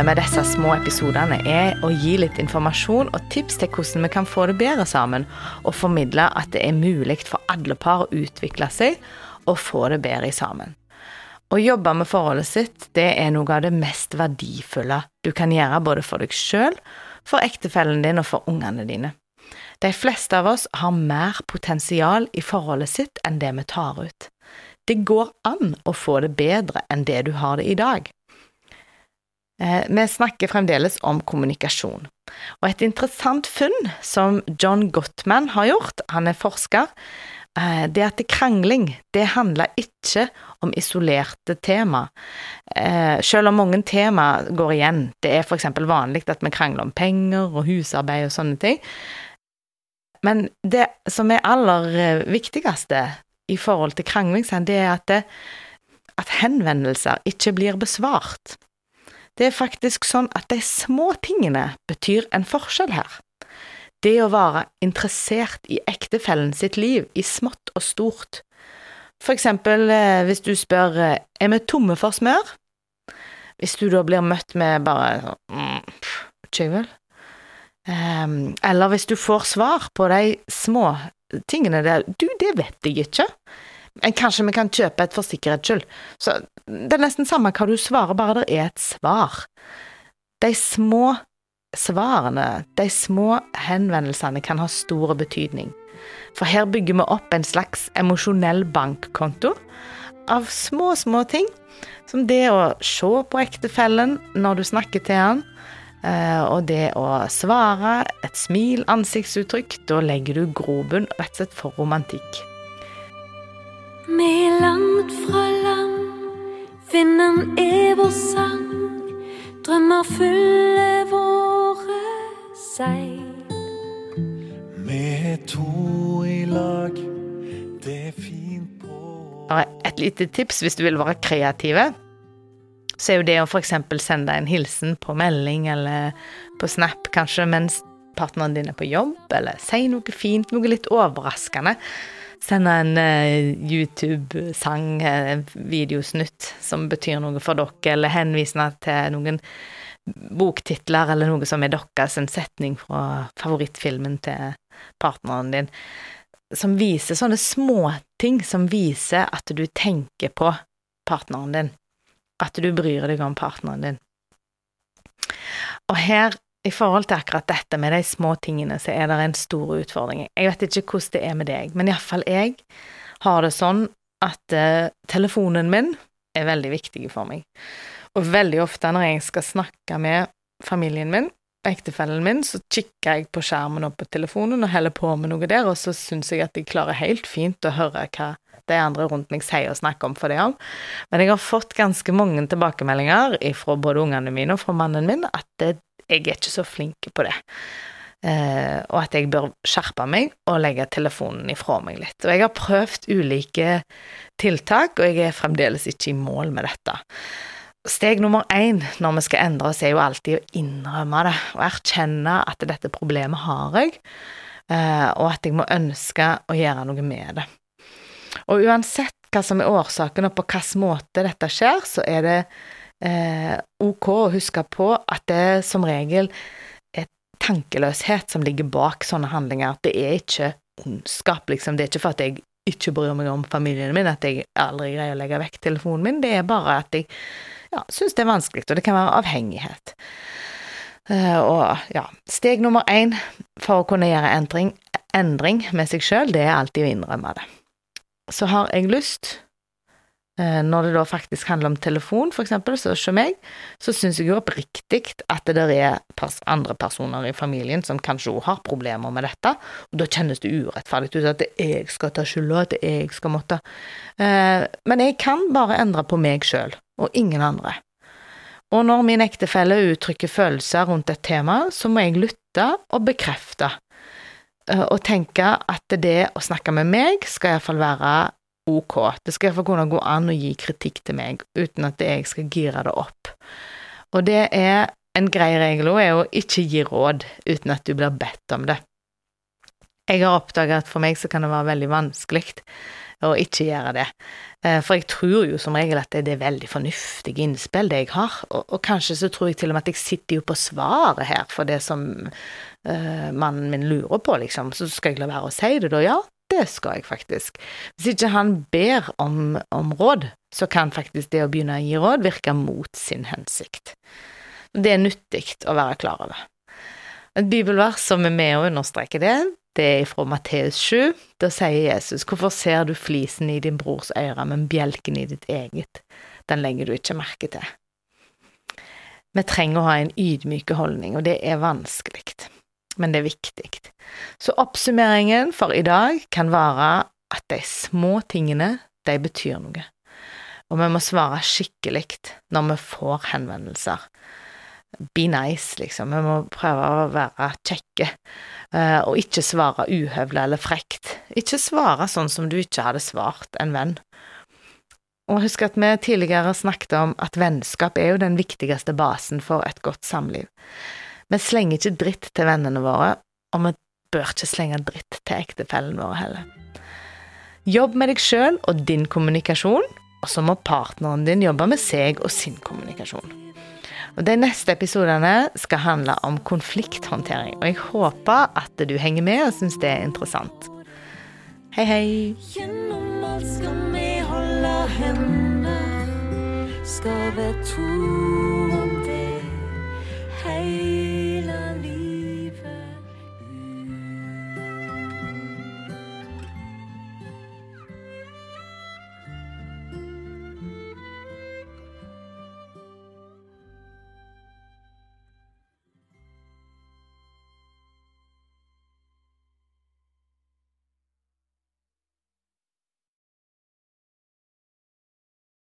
Målet med disse små episodene er å gi litt informasjon og tips til hvordan vi kan få det bedre sammen, og formidle at det er mulig for alle par å utvikle seg og få det bedre sammen. Å jobbe med forholdet sitt, det er noe av det mest verdifulle du kan gjøre både for deg sjøl, for ektefellen din og for ungene dine. De fleste av oss har mer potensial i forholdet sitt enn det vi tar ut. Det går an å få det bedre enn det du har det i dag. Eh, vi snakker fremdeles om kommunikasjon. Og et interessant funn som John Gottman har gjort, han er forsker, eh, det at krangling det handler ikke om isolerte tema. Eh, selv om mange tema går igjen, det er f.eks. vanlig at vi krangler om penger og husarbeid og sånne ting. Men det som er aller viktigste i forhold til krangling, det er at, det, at henvendelser ikke blir besvart. Det er faktisk sånn at de små tingene betyr en forskjell her. Det å være interessert i ektefellen sitt liv, i smått og stort. For eksempel eh, hvis du spør eh, er vi tomme for smør? Hvis du da blir møtt med bare mm, vel? Um, eller hvis du får svar på de små tingene der Du, det vet jeg ikke. Kanskje vi kan kjøpe et for sikkerhets skyld. Så det er nesten samme hva du svarer, bare det er et svar. De små svarene, de små henvendelsene, kan ha stor betydning. For her bygger vi opp en slags emosjonell bankkonto av små, små ting. Som det å se på ektefellen når du snakker til han, eh, og det å svare, et smil, ansiktsuttrykk. Da legger du grobunn rett og slett for romantikk. Vi er langt fra vinden er vår sang. Drømmer fyller våre seil. Vi er to i lag, det er fint på Bare et lite tips hvis du vil være kreative. Så er jo det å f.eks. sende en hilsen på melding eller på Snap kanskje mens partneren din er på jobb, eller si noe fint, noe litt overraskende sende en uh, YouTube-sang, en videosnutt, som betyr noe for dere, eller henvisende til noen boktitler eller noe som er deres, en setning fra favorittfilmen til partneren din, som viser sånne småting som viser at du tenker på partneren din, at du bryr deg om partneren din. Og her i forhold til akkurat dette med de små tingene, så er det en stor utfordring. Jeg vet ikke hvordan det er med deg, men iallfall jeg har det sånn at uh, telefonen min er veldig viktig for meg. Og veldig ofte når jeg skal snakke med familien min, ektefellen min, så kikker jeg på skjermen og på telefonen og heller på med noe der, og så syns jeg at jeg klarer helt fint å høre hva de andre rundt meg sier og snakker om for det om. Men jeg har fått ganske mange tilbakemeldinger fra både ungene mine og fra mannen min at det jeg er ikke så flink på det. Uh, og at jeg bør skjerpe meg og legge telefonen ifra meg litt. Og jeg har prøvd ulike tiltak, og jeg er fremdeles ikke i mål med dette. Steg nummer én når vi skal endre oss, er jo alltid å innrømme det, og erkjenne at dette problemet har jeg, uh, og at jeg må ønske å gjøre noe med det. Og uansett hva som er årsaken, og på hvilken måte dette skjer, så er det eh, ok å huske på at det som regel er tankeløshet som ligger bak sånne handlinger. Det er ikke ondskap, liksom. Det er ikke for at jeg ikke bryr meg om familien min, at jeg aldri greier å legge vekk telefonen min. Det er bare at jeg ja, syns det er vanskelig, og det kan være avhengighet. Uh, og ja, steg nummer én for å kunne gjøre endring, endring med seg sjøl, det er alltid å innrømme det. Så har jeg lyst når det da faktisk handler om telefon, eksempel, så som meg, så syns jeg jo oppriktig at det der er andre personer i familien som kanskje òg har problemer med dette, og da kjennes det urettferdig ut at det jeg skal ta skylda, at det jeg skal måtte eh, Men jeg kan bare endre på meg sjøl, og ingen andre. Og når min ektefelle uttrykker følelser rundt et tema, så må jeg lytte og bekrefte, eh, og tenke at det å snakke med meg skal iallfall være ok. Det skal iallfall kunne gå an å gi kritikk til meg uten at jeg skal gire det opp. Og det er en grei regel òg, er å ikke gi råd uten at du blir bedt om det. Jeg har oppdaga at for meg så kan det være veldig vanskelig å ikke gjøre det. Eh, for jeg tror jo som regel at det er veldig fornuftige innspill, det jeg har. Og, og, kanskje så tror jeg til og med at jeg sitter jo på svaret her for det som uh, mannen min lurer på, liksom. Så skal jeg la være å si det, da? Ja, det skal jeg faktisk. Hvis ikke han ber om, om råd, så kan faktisk det å begynne å gi råd virke mot sin hensikt. Det er nyttig å være klar over. Et bibelvers som er med å understreke det, det er fra Matteus 7. Da sier Jesus, hvorfor ser du flisen i din brors øre, men bjelken i ditt eget, den legger du ikke merke til. Vi trenger å ha en ydmyke holdning, og det er vanskelig, men det er viktig. Så oppsummeringen for i dag kan være at de små tingene, de betyr noe. Og vi må svare skikkelig når vi får henvendelser be nice, liksom. Vi må prøve å være kjekke, uh, og ikke svare uhøvla eller frekt. Ikke svare sånn som du ikke hadde svart en venn. Og husk at vi tidligere snakket om at vennskap er jo den viktigste basen for et godt samliv. Vi slenger ikke dritt til vennene våre, og vi bør ikke slenge dritt til ektefellen vår heller. Jobb med deg sjøl og din kommunikasjon, og så må partneren din jobbe med seg og sin kommunikasjon. Og De neste episodene skal handle om konflikthåndtering, og jeg håper at du henger med og syns det er interessant. Hei, hei. Gjennom alt skal vi holde hender, skal være to.